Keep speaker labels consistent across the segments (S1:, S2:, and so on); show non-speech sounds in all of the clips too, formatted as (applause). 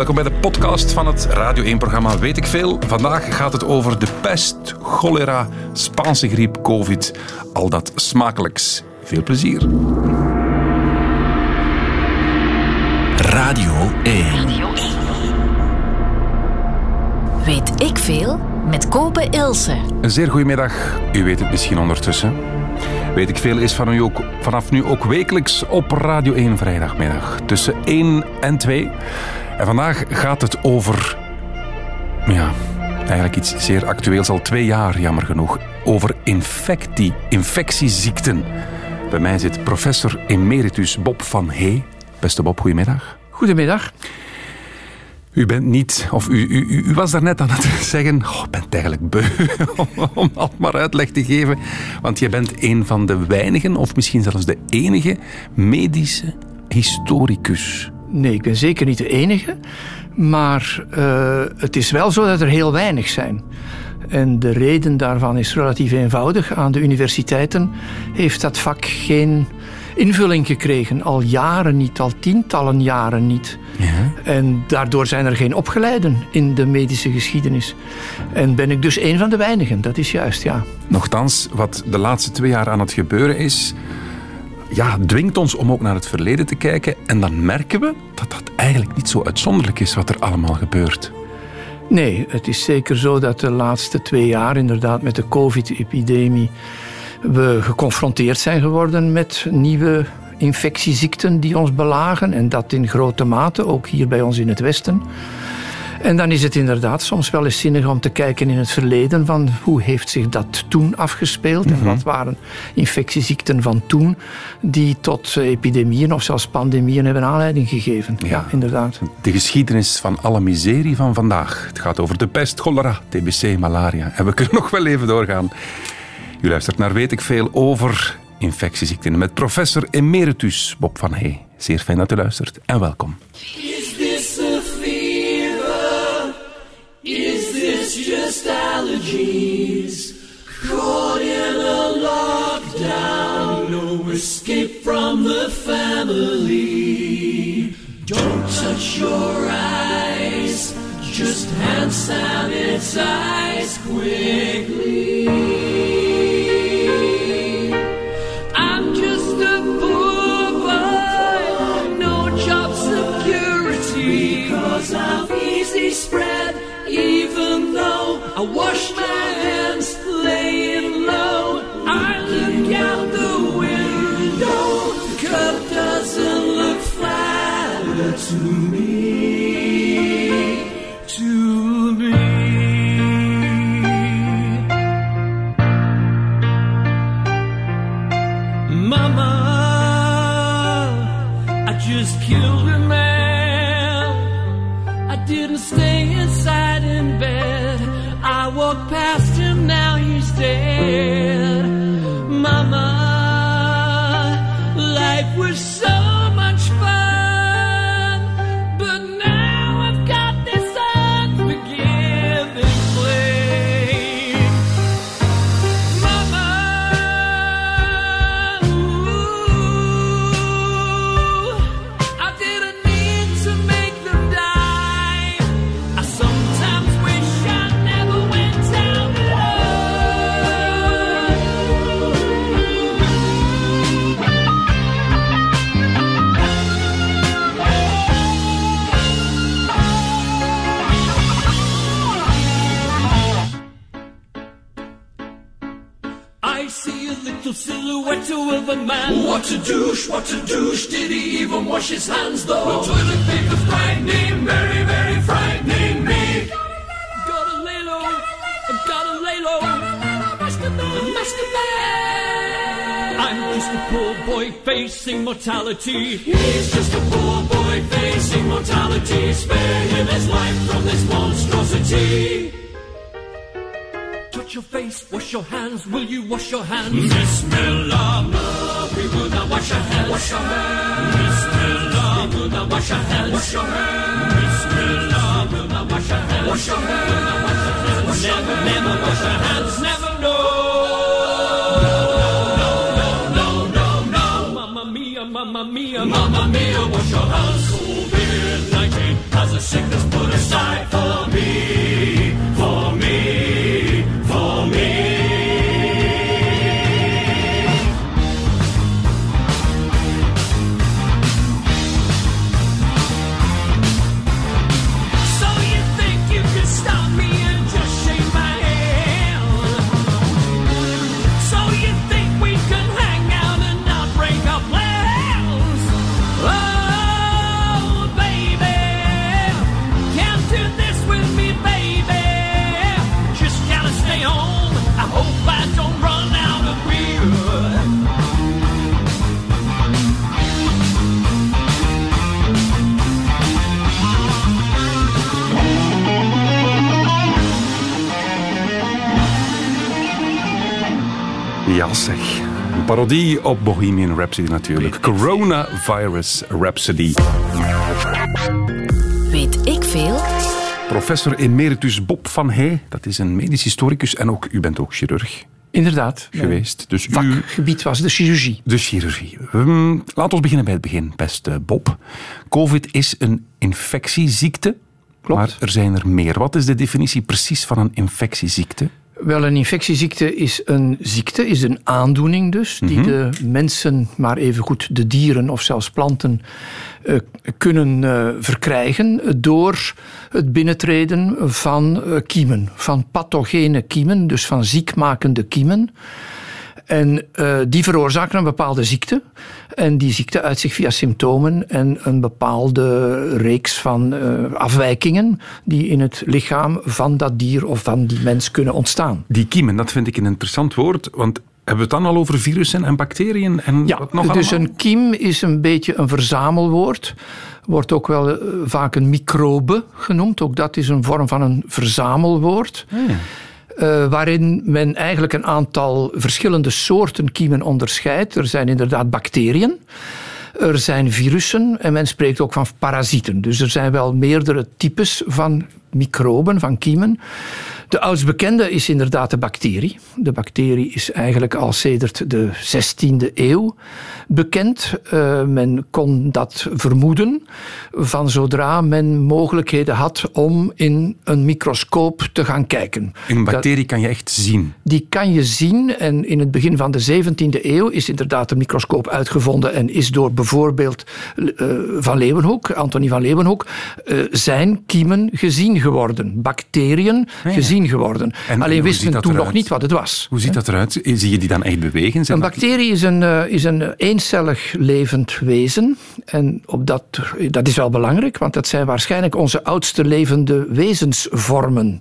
S1: Welkom bij de podcast van het Radio 1-programma Weet ik Veel. Vandaag gaat het over de pest, cholera, Spaanse griep, covid. Al dat smakelijks. Veel plezier.
S2: Radio 1.
S3: Weet ik veel met Kopen Ilse.
S1: Een zeer goedemiddag. U weet het misschien ondertussen. Weet ik veel is van u ook, vanaf nu ook wekelijks op Radio 1 vrijdagmiddag tussen 1 en 2. En vandaag gaat het over, ja, eigenlijk iets zeer actueels, al twee jaar jammer genoeg, over infectie, infectieziekten. Bij mij zit professor emeritus Bob van Hey. Beste Bob, goedemiddag.
S4: Goedemiddag.
S1: U bent niet, of u, u, u was daarnet aan het (laughs) zeggen, oh, ik ben het eigenlijk beu om, (laughs) om dat maar uitleg te geven. Want je bent een van de weinigen, of misschien zelfs de enige, medische historicus.
S4: Nee, ik ben zeker niet de enige. Maar uh, het is wel zo dat er heel weinig zijn. En de reden daarvan is relatief eenvoudig. Aan de universiteiten heeft dat vak geen invulling gekregen. Al jaren niet, al tientallen jaren niet. Ja. En daardoor zijn er geen opgeleiden in de medische geschiedenis. En ben ik dus een van de weinigen, dat is juist, ja.
S1: Nochtans, wat de laatste twee jaar aan het gebeuren is, ja, dwingt ons om ook naar het verleden te kijken. En dan merken we dat dat eigenlijk niet zo uitzonderlijk is wat er allemaal gebeurt.
S4: Nee, het is zeker zo dat de laatste twee jaar inderdaad met de COVID-epidemie we geconfronteerd zijn geworden met nieuwe infectieziekten die ons belagen. En dat in grote mate, ook hier bij ons in het Westen. En dan is het inderdaad soms wel eens zinnig om te kijken in het verleden van hoe heeft zich dat toen afgespeeld en mhm. wat waren infectieziekten van toen die tot epidemieën of zelfs pandemieën hebben aanleiding gegeven. Ja, inderdaad.
S1: De geschiedenis van alle miserie van vandaag. Het gaat over de pest, cholera, TBC, malaria. En we kunnen (laughs) nog wel even doorgaan. U luistert naar Weet ik Veel over infectieziekten met professor emeritus Bob van Hey. Zeer fijn dat u luistert en welkom. Is this just allergies? Caught in a lockdown, no escape from the family. Don't touch your eyes, just hand sanitize quickly. I'm just a boobby, no job security cause of easy spread, even though I wash my hands laying low. I look out the window, the cup doesn't look flat to me,
S5: monstrosity your face, wash your hands. Will you wash your hands? Bismillah, no, we will not wash our hands. Wash your hands. Bismillah, we will not wash our hands. Wash your hands. Bismillah, we will not wash our hands. Wash your hands. Wash hands. Never, never wash our hands. Never, no. Mamma mia, mamma mia, mamma mia, wash your hands. COVID-19 has a sickness put aside for me, for me,
S1: Zeg. Een parodie op Bohemian Rhapsody natuurlijk. Coronavirus Rhapsody.
S3: Weet ik veel?
S1: Professor emeritus Bob van Heij, dat is een medisch historicus en ook, u bent ook chirurg
S4: Inderdaad.
S1: geweest. Dus u,
S4: Vakgebied was de chirurgie.
S1: de chirurgie. Hm, Laten we beginnen bij het begin, beste Bob. Covid is een infectieziekte,
S4: Klopt.
S1: maar er zijn er meer. Wat is de definitie precies van een infectieziekte?
S4: Wel, een infectieziekte is een ziekte, is een aandoening dus, die de mensen, maar evengoed de dieren of zelfs planten, eh, kunnen eh, verkrijgen door het binnentreden van eh, kiemen, van pathogene kiemen, dus van ziekmakende kiemen. En eh, die veroorzaken een bepaalde ziekte. En die ziekte uit zich via symptomen en een bepaalde reeks van eh, afwijkingen die in het lichaam van dat dier of van die mens kunnen ontstaan.
S1: Die kiemen, dat vind ik een interessant woord, want hebben we het dan al over virussen en bacteriën en
S4: Ja,
S1: wat nog
S4: dus
S1: allemaal?
S4: een kiem is een beetje een verzamelwoord. Wordt ook wel eh, vaak een microbe genoemd. Ook dat is een vorm van een verzamelwoord. Eh, waarin men eigenlijk een aantal verschillende soorten kiemen onderscheidt. Er zijn inderdaad bacteriën. Er zijn virussen en men spreekt ook van parasieten. Dus er zijn wel meerdere types van microben, van kiemen. De oudst bekende is inderdaad de bacterie. De bacterie is eigenlijk al sedert de 16e eeuw bekend. Eh, men kon dat vermoeden van zodra men mogelijkheden had om in een microscoop te gaan kijken.
S1: Een
S4: Dat-
S1: bacterie kan je echt zien.
S4: die kan je zien. En in het begin van de 17e eeuw is inderdaad een microscoop uitgevonden en is door bijvoorbeeld eh, Van Leeuwenhoek, Antonie van Leeuwenhoek, eh, zijn kiemen gezien geworden. Bacteriën
S1: ja.
S4: gezien geworden.
S1: En
S4: Alleen
S1: hoe
S4: wist
S1: ziet
S4: men
S1: dat
S4: toen nog niet wat het was.
S1: Hoe ziet dat eruit? Zie je die dan echt bewegen? Zijn
S4: Een
S1: dat-
S4: bacterie is een, eh, is een eencellig levend wezen. En op dat, dat is wel belangrijk, want dat zijn waarschijnlijk onze oudste levende wezensvormen.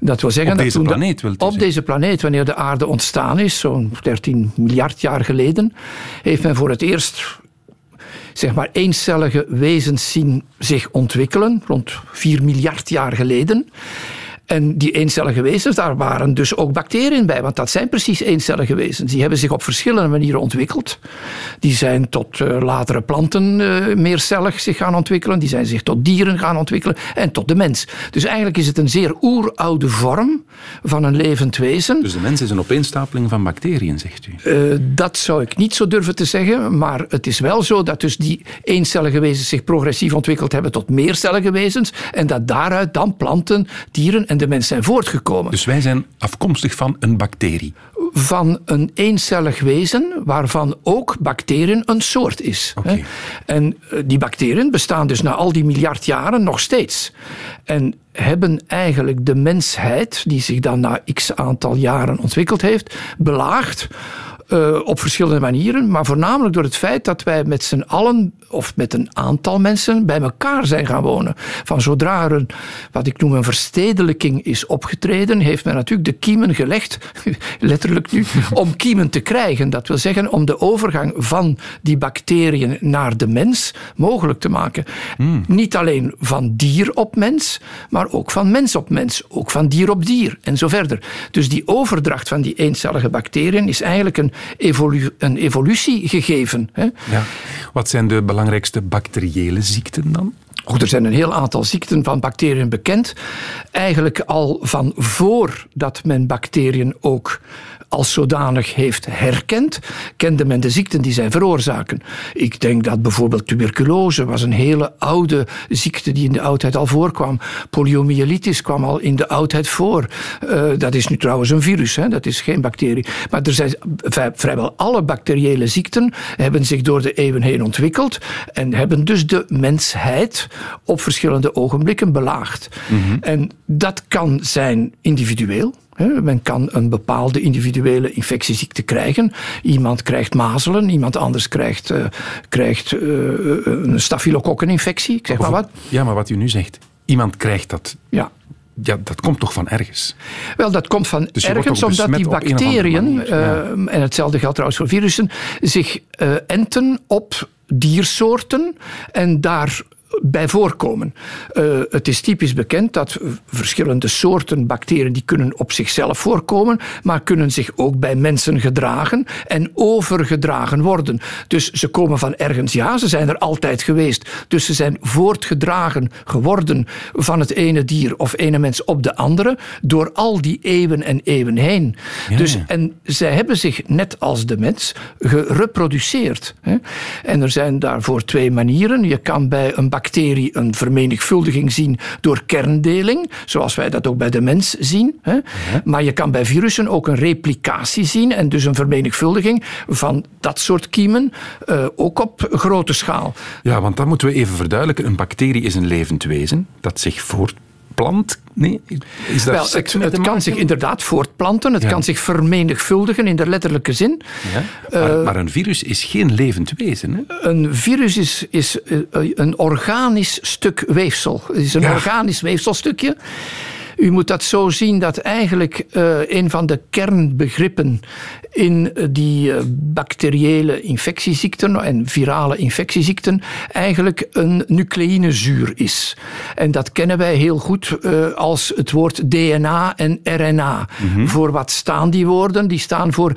S4: Dat wil zeggen
S1: Op
S4: dat
S1: deze
S4: toen de-
S1: planeet, wilt u
S4: Op deze planeet, wanneer de aarde ontstaan is, zo'n 13 miljard jaar geleden, heeft men voor het eerst zeg maar eencellige wezens zien zich ontwikkelen, rond 4 miljard jaar geleden. En die eencellige wezens, daar waren dus ook bacteriën bij, want dat zijn precies eencellige wezens. Die hebben zich op verschillende manieren ontwikkeld. Die zijn tot eh, latere planten eh, meercellig zich gaan ontwikkelen, die zijn zich tot dieren gaan ontwikkelen en tot de mens. Dus eigenlijk is het een zeer oeroude vorm van een levend wezen.
S1: Dus de mens is een opeenstapeling van bacteriën, zegt u.
S4: Eh, dat zou ik niet zo durven te zeggen, maar het is wel zo dat dus die eencellige wezens zich progressief ontwikkeld hebben tot meercellige wezens en dat daaruit dan planten, dieren en de mens zijn voortgekomen.
S1: Dus wij zijn afkomstig van een bacterie.
S4: Van een eencellig wezen waarvan ook bacteriën een soort is. En eh, die bacteriën bestaan dus na al die miljard jaren nog steeds. En hebben eigenlijk de mensheid, die zich dan na x aantal jaren ontwikkeld heeft, belaagd. Eh, op verschillende manieren, maar voornamelijk door het feit dat wij met z'n allen, of met een aantal mensen, bij elkaar zijn gaan wonen. Van zodra er een, wat ik noem een verstedelijking is opgetreden, heeft men natuurlijk de kiemen gelegd, (laughs) letterlijk nu, (laughs) om kiemen te krijgen. Dat wil zeggen om de overgang van die bacteriën naar de mens mogelijk te maken. Niet alleen van dier op mens, maar ook van mens op mens, ook van dier op dier en zo verder. Dus die overdracht van die eencellige bacteriën is eigenlijk een, evolu een evolutie gegeven. Hè.
S1: Ja. Wat zijn de belangrijkste bacteriële ziekten dan?
S4: Ook er zijn een heel aantal ziekten van bacteriën bekend. Eigenlijk al van voordat men bacteriën ook als zodanig heeft herkend, kende men de ziekten die zij veroorzaken. Ik denk dat bijvoorbeeld tuberculose was een hele oude ziekte die in de oudheid al voorkwam. Poliomyelitis kwam al in de oudheid voor. Uh, dat is nu trouwens een virus, hè? dat is geen bacterie. Maar er zijn vrijwel alle bacteriële ziekten hebben zich door de eeuwen heen ontwikkeld en hebben dus de mensheid op verschillende ogenblikken belaagd. Mm En dat kan zijn individueel. Men kan een bepaalde individuele infectieziekte krijgen. Iemand krijgt mazelen, iemand anders krijgt, uh, krijgt uh, een stafylokokkeninfectie. Ik zeg maar wat.
S1: Ja, maar wat u nu zegt, iemand krijgt dat.
S4: Ja.
S1: Ja, dat komt toch van ergens?
S4: Wel, dat komt van
S1: Dus
S4: ergens omdat die bacteriën,
S1: manier, ja.
S4: eh, en hetzelfde geldt trouwens voor virussen, zich eh, enten op diersoorten en daar bij voorkomen. Eh, het is typisch bekend dat verschillende soorten bacteriën die kunnen op zichzelf voorkomen, maar kunnen zich ook bij mensen gedragen en overgedragen worden. Dus ze komen van ergens, ja, ze zijn er altijd geweest. Dus ze zijn voortgedragen geworden van het ene dier of ene mens op de andere door al die eeuwen en eeuwen heen.
S1: Ja,
S4: dus, en zij hebben zich net als de mens gereproduceerd. Hè. En er zijn daarvoor twee manieren. Je kan bij een bacterie een vermenigvuldiging zien door kerndeling, zoals wij dat ook bij de mens zien. Hè. Maar je kan bij virussen ook een replicatie zien en dus een vermenigvuldiging van dat soort kiemen, eh, ook op grote schaal.
S1: Ja, want dat moeten we even verduidelijken. Een bacterie is een levend wezen dat zich voortplant. Nee, is daar
S4: Wel, het, kan zich inderdaad voortplanten, het
S1: Ja.
S4: kan zich vermenigvuldigen in de letterlijke zin.
S1: Ja? Maar, maar een virus is geen levend wezen. Hè?
S4: Een virus is, is eh, een organisch stuk weefsel. Het is een
S1: Ja.
S4: organisch weefselstukje. U moet dat zo zien dat eigenlijk eh, een van de kernbegrippen in eh, die eh, bacteriële infectieziekten en virale infectieziekten eigenlijk een nucleïnezuur is. En dat kennen wij heel goed als het woord DNA en RNA. Voor wat staan die woorden? Die staan voor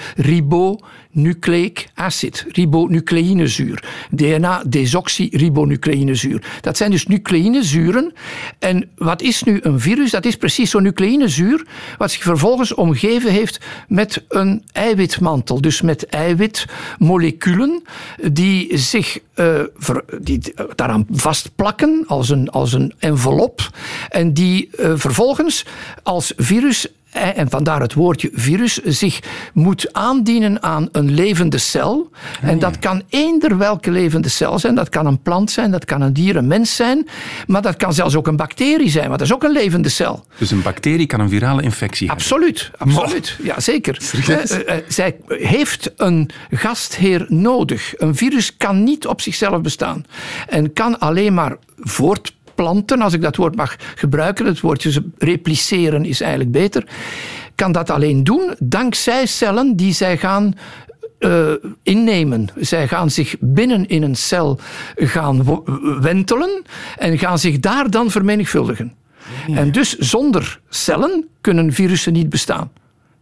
S4: ribonucleic acid, ribonucleïnezuur. DNA desoxyribonucleïnezuur. Dat zijn dus nucleïnezuren. En wat is nu een virus? Dat is precies zo'n nucleïnezuur wat zich vervolgens omgeven heeft met een eiwitmantel. Dus met eiwitmoleculen die zich ver- die eh, daaraan vastplakken als een, als een envelop. En die eh, vervolgens als virus en vandaar het woordje virus, zich moet aandienen aan een levende cel. En dat kan eender welke levende cel zijn. Dat kan een plant zijn, dat kan een dier, een mens zijn. Maar dat kan zelfs ook een bacterie zijn, want dat is ook een levende cel.
S1: Dus een bacterie kan een virale infectie hebben.
S4: Absoluut, absoluut. Ja, zeker. Eh, eh, eh, zij heeft een gastheer nodig. Een virus kan niet op zichzelf bestaan. En kan alleen maar voortplanten, als ik dat woord mag gebruiken. Het woordje repliceren is eigenlijk beter. Kan dat alleen doen dankzij cellen die zij gaan eh, innemen. Zij gaan zich binnen in een cel gaan wentelen en gaan zich daar dan vermenigvuldigen. En dus zonder cellen kunnen virussen niet bestaan.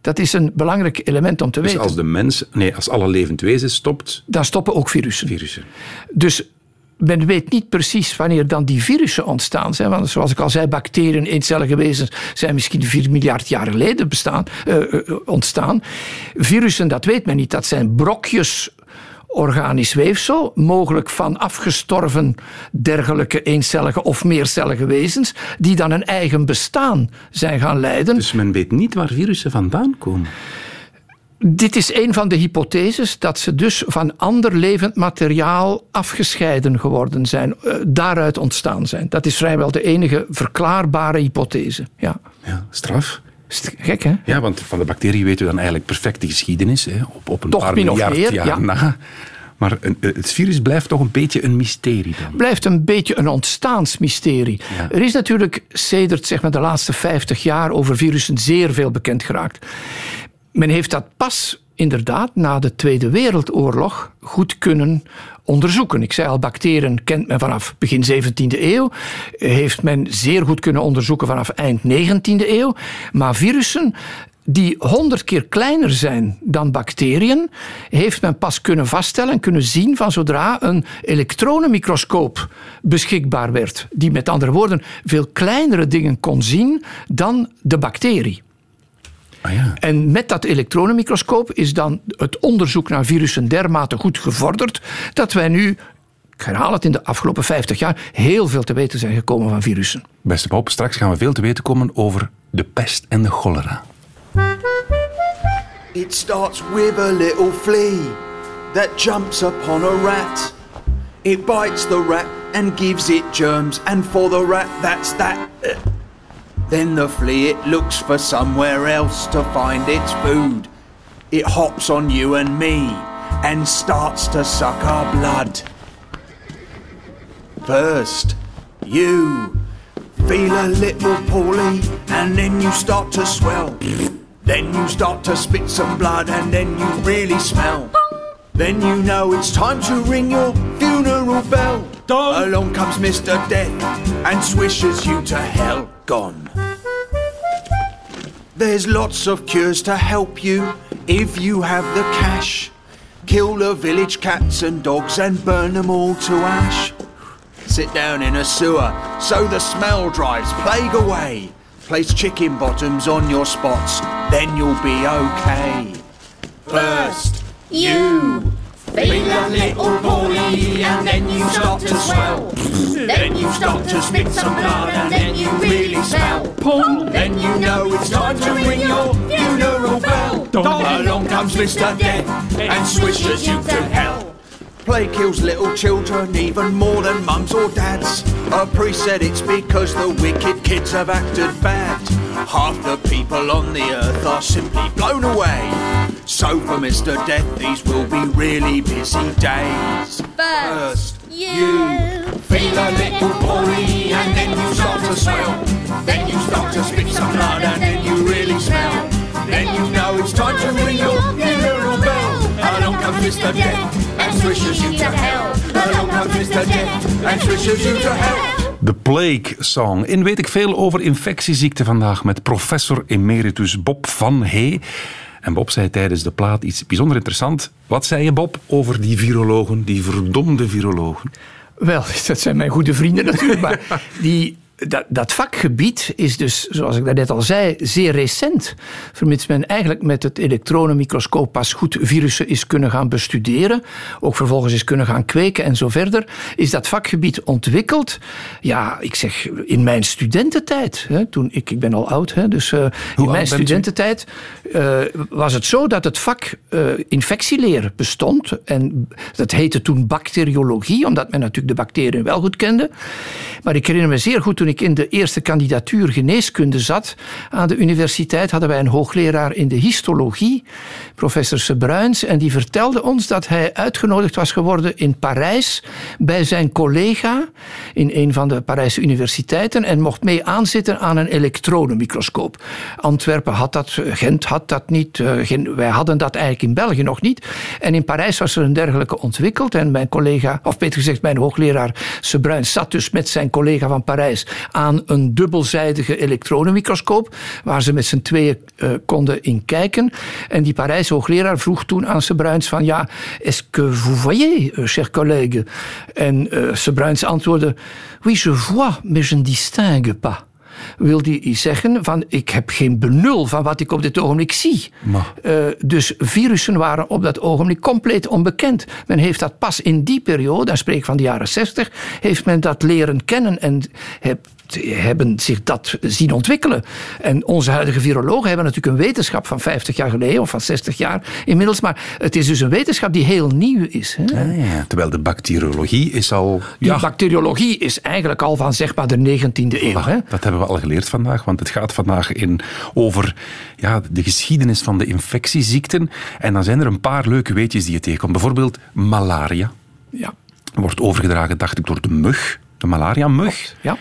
S4: Dat is een belangrijk element om te
S1: Dus
S4: weten.
S1: als de mens, nee, als alle levend wezen stopt,
S4: Dan stoppen ook virussen.
S1: virussen.
S4: Dus men weet niet precies wanneer dan die virussen ontstaan zijn. Want zoals ik al zei, bacteriën, eencellige wezens zijn misschien 4 miljard jaar geleden bestaan, eh, eh, ontstaan. Virussen, dat weet men niet. Dat zijn brokjes organisch weefsel, mogelijk van afgestorven dergelijke eencellige of meercellige wezens, die dan een eigen bestaan zijn gaan leiden.
S1: Dus men weet niet waar virussen vandaan komen.
S4: Dit is een van de hypotheses dat ze dus van ander levend materiaal afgescheiden geworden zijn, eh, daaruit ontstaan zijn. Dat is vrijwel de enige verklaarbare hypothese. Ja.
S1: Ja, straf.
S4: Gek, hè?
S1: Ja, want van de bacterie weten we dan eigenlijk perfect de geschiedenis. Hè, op, op een
S4: Toch
S1: paar
S4: min of
S1: miljard
S4: meer,
S1: jaar
S4: ja.
S1: na. Maar een- eh, het virus blijft toch een beetje een mysterie dan.
S4: blijft een beetje een ontstaansmysterie.
S1: Ja.
S4: Er is natuurlijk sedert zeg maar, de laatste 50 jaar over virussen zeer veel bekend geraakt. Men heeft dat pas inderdaad na de Tweede Wereldoorlog goed kunnen onderzoeken. Ik zei al, bacteriën kent men vanaf begin 17e eeuw. Heeft men zeer goed kunnen onderzoeken vanaf eind 19e eeuw. Maar virussen die honderd keer kleiner zijn dan bacteriën, heeft men pas kunnen vaststellen en kunnen zien van zodra een elektronenmicroscoop beschikbaar werd, die met andere woorden veel kleinere dingen kon zien dan de bacterie.
S1: Ah ja.
S4: En met dat elektronenmicroscoop is dan het onderzoek naar virussen dermate goed gevorderd dat wij nu, ik herhaal het, in de afgelopen 50 jaar heel veel te weten zijn gekomen van virussen.
S1: Beste Bob, straks gaan we veel te weten komen over de pest en de cholera.
S2: It starts with a little flea that jumps upon a rat. It bites the rat and gives it germs, and for the rat, that's that. Then the flea it looks for somewhere else to find its food. It hops on you and me and starts to suck our blood. First, you feel a little poorly, and then you start to swell. Then you start to spit some blood, and then you really smell. Then you know it's time to ring your funeral bell. Along comes Mr. Death and swishes you to hell. Gone. There's lots of cures to help you if you have the cash. Kill the village cats and dogs and burn them all to ash. Sit down in a sewer so the smell drives plague away. Place chicken bottoms on your spots, then you'll be okay. First, you feel a little poorly and then you start to swell. Then you start to spit some blood and then you really smell. Then you know it's time to ring your funeral bell. Along comes Mr. Death and swishes you to hell. Plague kills little children even more than mums or dads. A priest said it's because the wicked kids have acted bad. Half the people on the earth are simply blown away. So for Mr. Death, these will be really busy days. First, you feel a little poorly and then you start to swell. Then you start to spit some blood and then you really smell. Then you know it's time to ring your funeral bell. Along comes Mr. Death swishes you to hell. Along comes Mr. Death and swishes you to hell.
S1: De Plague Song. In weet ik veel over infectieziekten vandaag met professor emeritus Bob van Hey. En Bob zei tijdens de plaat iets bijzonder interessant. Wat zei je, Bob, over die virologen, die verdomde virologen?
S4: Wel, (laughs) dat zijn mijn goede vrienden natuurlijk, maar (laughs) die, dat, dat vakgebied is dus, zoals ik daarnet al zei, zeer recent. Vermits men eigenlijk met het elektronenmicroscoop pas goed virussen is kunnen gaan bestuderen, ook vervolgens is kunnen gaan kweken en zo verder, is dat vakgebied ontwikkeld. Ja, ik zeg, in mijn studententijd, hè, toen ik, ik ben al oud, hè, dus uh, in mijn studententijd uh, was het zo dat het vak uh, infectieleer bestond. En dat heette toen bacteriologie, omdat men natuurlijk de bacteriën wel goed kende. Maar ik herinner me zeer goed, toen ik in de eerste kandidatuur geneeskunde zat aan de universiteit, hadden wij een hoogleraar in de histologie, professor Sebruins, en die vertelde ons dat hij uitgenodigd was geworden in Parijs bij zijn collega in een van de Parijse universiteiten en mocht mee aanzitten aan een elektronenmicroscoop. Antwerpen had dat, Gent had dat niet, Gen- wij hadden dat eigenlijk in België nog niet. En in Parijs was er een dergelijke ontwikkeld en mijn collega, of beter gezegd mijn hoogleraar Sebruins, zat dus met zijn collega van Parijs aan een dubbelzijdige elektronenmicroscoop waar ze met z'n tweeën uh, konden in kijken. En die Parijse hoogleraar vroeg toen aan Sebruins van ja, est-ce que vous voyez, uh, cher collègue? En uh, Sebruins antwoordde, oui, je vois, mais je ne distingue pas wil die zeggen van ik heb geen benul van wat ik op dit ogenblik zie. Uh, dus virussen waren op dat ogenblik compleet onbekend. Men heeft dat pas in die periode, dan spreek ik van de jaren 60, heeft men dat leren kennen en heb, hebben zich dat zien ontwikkelen. En onze huidige virologen hebben natuurlijk een wetenschap van 50 jaar geleden of van 60 jaar inmiddels, maar het is dus een wetenschap die heel nieuw is. Hè?
S1: Ah, ja. Terwijl de bacteriologie is al...
S4: Die ja. bacteriologie is eigenlijk al van zeg maar de 19e eeuw. Hè?
S1: Dat hebben we al geleerd vandaag, want het gaat vandaag in over ja, de geschiedenis van de infectieziekten. En dan zijn er een paar leuke weetjes die je tegenkomt. Bijvoorbeeld malaria.
S4: Ja.
S1: Wordt overgedragen, dacht ik, door de mug. De malaria-mug.
S4: Ja.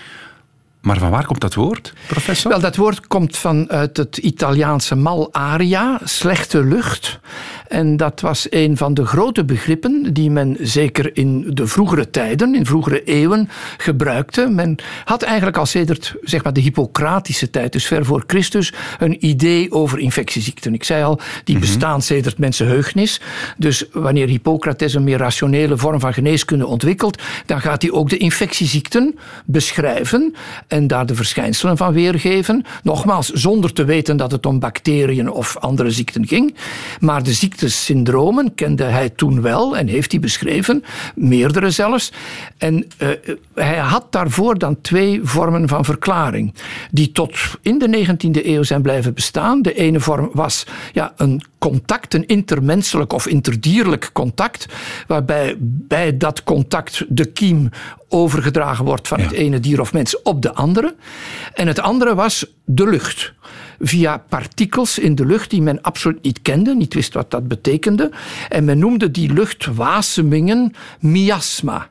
S1: Maar van waar komt dat woord, professor?
S4: Wel, dat woord komt vanuit het Italiaanse malaria, slechte lucht. En dat was een van de grote begrippen die men zeker in de vroegere tijden, in vroegere eeuwen, gebruikte. Men had eigenlijk al sedert zeg maar, de Hippocratische tijd, dus ver voor Christus, een idee over infectieziekten. Ik zei al, die mm-hmm. bestaan sedert mensenheugenis. Dus wanneer Hippocrates een meer rationele vorm van geneeskunde ontwikkelt, dan gaat hij ook de infectieziekten beschrijven. En daar de verschijnselen van weergeven. Nogmaals, zonder te weten dat het om bacteriën of andere ziekten ging. Maar de ziektesyndromen kende hij toen wel en heeft hij beschreven, meerdere zelfs. En uh, hij had daarvoor dan twee vormen van verklaring, die tot in de 19e eeuw zijn blijven bestaan. De ene vorm was ja, een contact, een intermenselijk of interdierlijk contact, waarbij bij dat contact de kiem overgedragen wordt van het ene dier of mens op de andere. En het andere was de lucht. Via partikels in de lucht die men absoluut niet kende, niet wist wat dat betekende. En men noemde die luchtwasemingen miasma.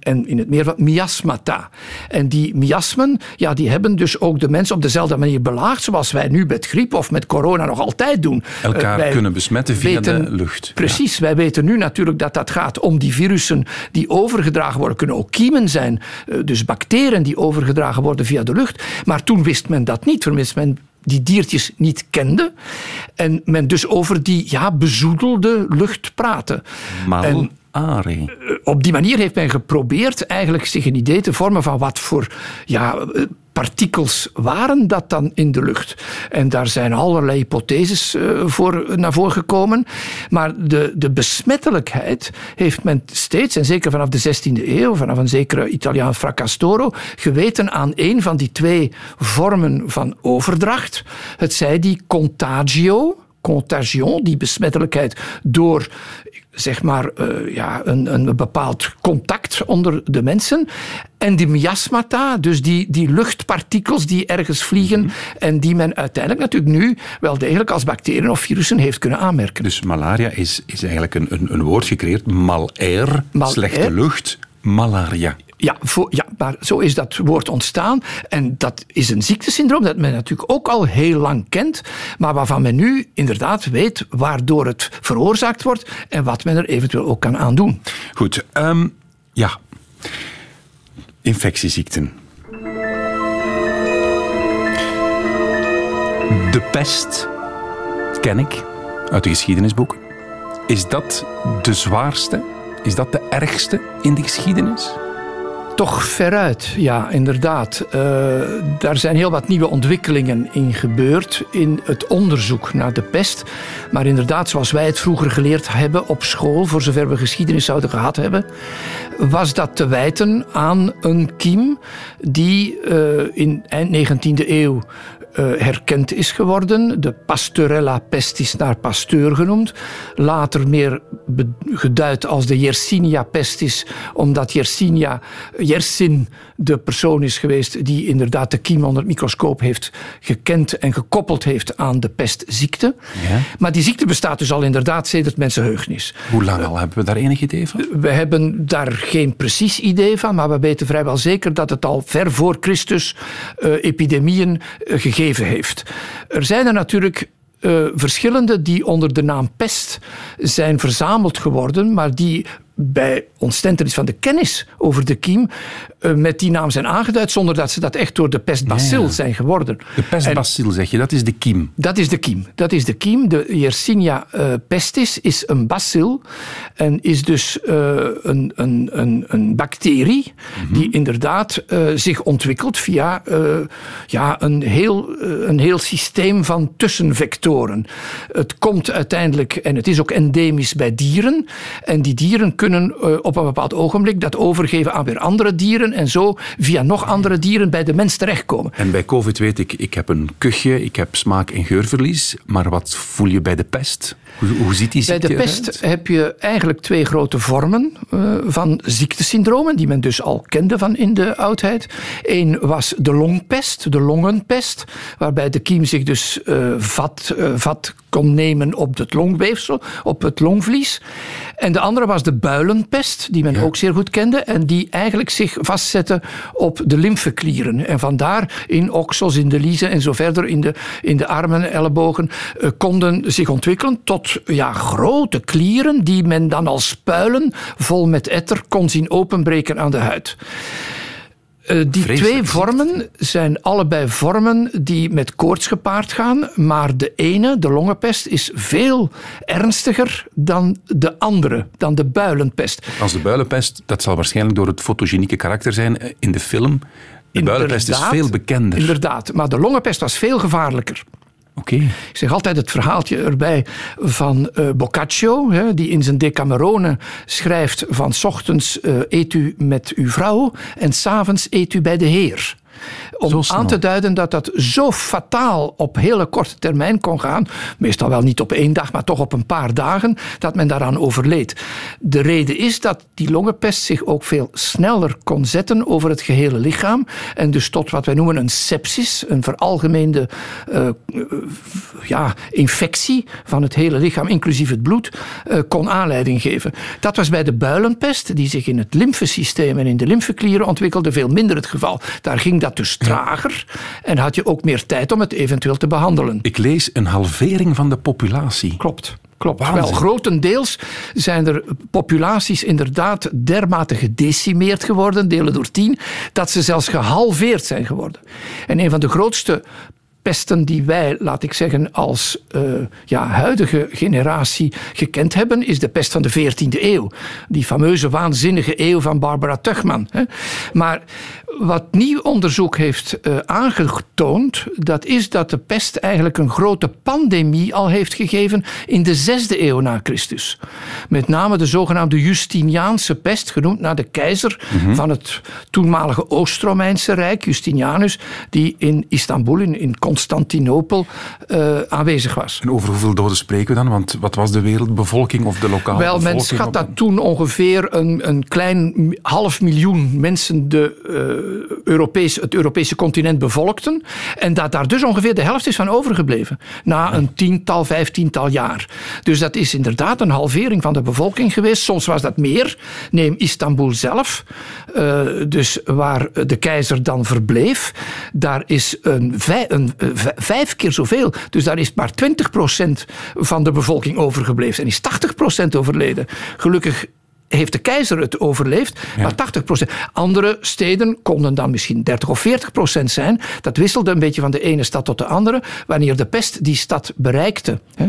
S4: en in het meervoud miasmata. En die miasmen, ja, die hebben dus ook de mensen op dezelfde manier belaagd, zoals wij nu met griep of met corona nog altijd doen.
S1: Elkaar uh, kunnen besmetten via weten, de lucht.
S4: Precies, wij weten nu natuurlijk dat dat gaat om die virussen die overgedragen worden, kunnen ook kiemen zijn, uh, dus bacteriën die overgedragen worden via de lucht. Maar toen wist men dat niet, vermits men die diertjes niet kende. En men dus over die ja, bezoedelde lucht praatte.
S1: Mal Ari.
S4: Eh, op die manier heeft men geprobeerd eigenlijk zich een idee te vormen van wat voor ja, eh, partikels waren dat dan in de lucht. En daar zijn allerlei hypotheses uh, voor naar voren gekomen. Maar de, de besmettelijkheid heeft men steeds, en zeker vanaf de 16e eeuw, vanaf een zekere Italiaan Fracastoro, geweten aan een van die twee vormen van overdracht. Het zij die contagio, contagion, die besmettelijkheid door zeg maar, uh, ja, een, een bepaald contact onder de mensen. En die miasmata, dus die, die luchtpartikels die ergens vliegen -hmm. en die men uiteindelijk natuurlijk nu wel degelijk als bacteriën of virussen heeft kunnen aanmerken.
S1: Dus malaria is, is eigenlijk een, een, een woord gecreëerd, malair, mal slechte lucht, malaria.
S4: Ja, ja, maar zo is dat woord ontstaan. En dat is een ziektesyndroom dat men natuurlijk ook al heel lang kent, maar waarvan men nu inderdaad weet waardoor het veroorzaakt wordt en wat men er eventueel ook kan aan doen.
S1: Goed, um, ja. Infectieziekten. De pest ken ik uit de geschiedenisboeken. Is dat de zwaarste? Is dat de ergste in de geschiedenis?
S4: Toch veruit, ja, inderdaad. Uh, daar zijn heel wat nieuwe ontwikkelingen in gebeurd in het onderzoek naar de pest. Maar inderdaad, zoals wij het vroeger geleerd hebben op school, voor zover we geschiedenis zouden gehad hebben, was dat te wijten aan een kiem die uh, in eind 19e eeuw uh, herkend is geworden. De Pasteurella pestis naar Pasteur genoemd. Later meer geduid als de Yersinia pestis, omdat Yersinia, Yersin de persoon is geweest die inderdaad de kiem onder het microscoop heeft gekend en gekoppeld heeft aan de pestziekte. Ja. Maar die ziekte bestaat dus al inderdaad sedert mensenheugnis.
S1: Hoe lang al hebben we daar enig idee van?
S4: We hebben daar geen precies idee van, maar we weten vrijwel zeker dat het al ver voor Christus uh, epidemieën uh, gegeven heeft. Er zijn er natuurlijk verschillende die onder de naam pest zijn verzameld geworden, maar die bij ontstentenis van de kennis over de kiem uh, met die naam zijn aangeduid, zonder dat ze dat echt door de pestbacil ja, ja. zijn geworden.
S1: De pestbacil zeg je, dat is de kiem.
S4: Dat is de kiem. Dat is de kiem. De Yersinia uh, pestis is een bacil en is dus uh, een, een, een, een, bacterie mm -hmm. die inderdaad zich ontwikkelt via ja, een, heel, een heel systeem van tussenvectoren. Het komt uiteindelijk, en het is ook endemisch bij dieren, en die dieren kunnen uh, op een bepaald ogenblik dat overgeven aan weer andere dieren en zo via nog andere dieren bij de mens terechtkomen.
S1: En bij COVID weet ik, ik heb een kuchje, ik heb smaak- en geurverlies, maar wat voel je bij de pest? Hoe, hoe ziet die ziekte
S4: Bij de pest
S1: eruit?
S4: heb je eigenlijk twee grote vormen uh, van ziektesyndromen, die men dus al kende van in de oudheid. Eén was de longpest, de longenpest, waarbij de kiem zich dus uh, vat, vat kon nemen op het longweefsel, op het longvlies. En de andere was de builenpest, die men ja. ook zeer goed kende en die eigenlijk zich vastzette op de lymfeklieren. En vandaar in oksels, in de liezen en zo verder in de, in de armen en ellebogen uh, konden zich ontwikkelen tot ja, grote klieren die men dan als puilen vol met etter kon zien openbreken aan de huid. Uh, die Vreselijk. twee vormen zijn allebei vormen die met koorts gepaard gaan, maar de ene, de longenpest, is veel ernstiger dan de andere, dan de builenpest.
S1: Als de builenpest, dat zal waarschijnlijk door het fotogenieke karakter zijn in de film De builenpest is veel bekender.
S4: Inderdaad, maar de longenpest was veel gevaarlijker. Ik zeg altijd het verhaaltje erbij van eh, Boccaccio, hè, die in zijn Decamerone schrijft van ochtends eh, eet u met uw vrouw en s'avonds eet u bij de Heer. Om aan te duiden dat dat zo fataal op hele korte termijn kon gaan, meestal wel niet op één dag, maar toch op een paar dagen, dat men daaraan overleed. De reden is dat die longenpest zich ook veel sneller kon zetten over het gehele lichaam en dus tot wat wij noemen een sepsis, een veralgemeende eh, ja, infectie van het hele lichaam, inclusief het bloed, eh, kon aanleiding geven. Dat was bij de builenpest, die zich in het lymfesysteem en in de lymfeklieren ontwikkelde, veel minder het geval. Daar ging dat dus trager en had je ook meer tijd om het eventueel te behandelen.
S1: Ik lees een halvering van de populatie.
S4: Klopt. Klopt.
S1: Waanzin.
S4: Wel, grotendeels zijn er populaties inderdaad dermate gedecimeerd geworden, delen door tien, dat ze zelfs gehalveerd zijn geworden. En een van de grootste pesten die wij, laat ik zeggen, als eh, ja, huidige generatie gekend hebben, is de pest van de 14e eeuw. Die fameuze waanzinnige eeuw van Barbara Tuchman. Hè. Maar wat nieuw onderzoek heeft eh, aangetoond, dat is dat de pest eigenlijk een grote pandemie al heeft gegeven in de 6e eeuw na Christus. Met name de zogenaamde Justiniaanse pest, genoemd naar de keizer van het toenmalige Oost-Romeinse Rijk, Justinianus, die in Istanbul, in, in Constantinopel, eh, aanwezig was.
S1: En over hoeveel doden spreken we dan? Want wat was de wereldbevolking of de lokale
S4: Wel, men
S1: bevolking?
S4: schat
S1: op-
S4: dat toen ongeveer een, een klein half miljoen mensen de, eh, Europees, het Europese continent bevolkten. En dat daar dus ongeveer de helft is van overgebleven. Na een tiental, vijftiental jaar. Dus dat is inderdaad een halvering van de bevolking geweest. Soms was dat meer. Neem Istanbul zelf. eh, dus waar de keizer dan verbleef. Daar is een, een, vijf keer zoveel. Dus daar is maar 20% van de bevolking overgebleven. En is 80% overleden. Gelukkig heeft de keizer het overleefd, maar 80%. Andere steden konden dan misschien 30 of 40% zijn. Dat wisselde een beetje van de ene stad tot de andere, wanneer de pest die stad bereikte. hè.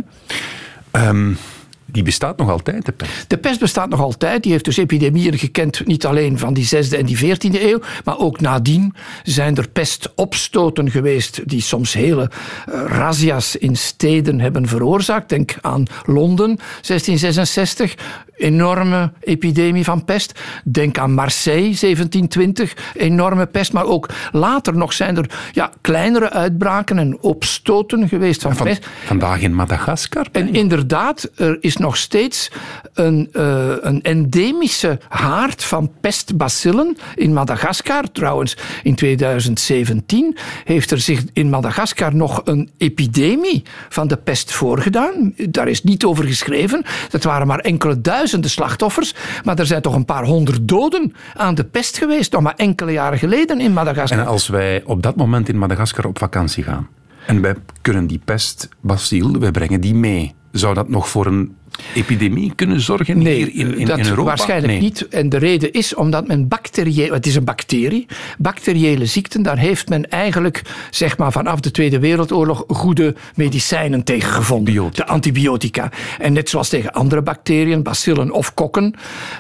S1: Die bestaat nog altijd, de pest.
S4: De pest bestaat nog altijd. Die heeft dus epidemieën gekend, niet alleen van die 6e en die 14e eeuw, maar ook nadien zijn er pestopstoten geweest die soms hele eh, razzia's in steden hebben veroorzaakt. Denk aan Londen, 1666, enorme epidemie van pest. Denk aan Marseille, 1720, enorme pest. Maar ook later nog zijn er ja, kleinere uitbraken en opstoten geweest van,
S1: Van,
S4: pest.
S1: vandaag in Madagaskar.
S4: En inderdaad, er is nog steeds een, eh, een endemische haard van pestbacillen in Madagaskar. Trouwens, in 2017 heeft er zich in Madagaskar nog een epidemie van de pest voorgedaan. Daar is niet over geschreven. Dat waren maar enkele duizenden slachtoffers. Maar er zijn toch een paar honderd doden aan de pest geweest. Nog maar enkele jaren geleden in Madagaskar.
S1: En als wij op dat moment in Madagaskar op vakantie gaan en wij kunnen die pestbacil, wij brengen die mee, zou dat nog voor een epidemie kunnen zorgen
S4: Nee,
S1: hier in, in,
S4: dat
S1: in Europa?
S4: waarschijnlijk
S1: Nee.
S4: niet. En de reden is omdat men bacteriële... Het is een bacterie. Bacteriële ziekten, daar heeft men eigenlijk zeg maar, vanaf de Tweede Wereldoorlog goede medicijnen tegen gevonden.
S1: Antibiotica.
S4: De antibiotica. En net zoals tegen andere bacteriën, bacillen of kokken,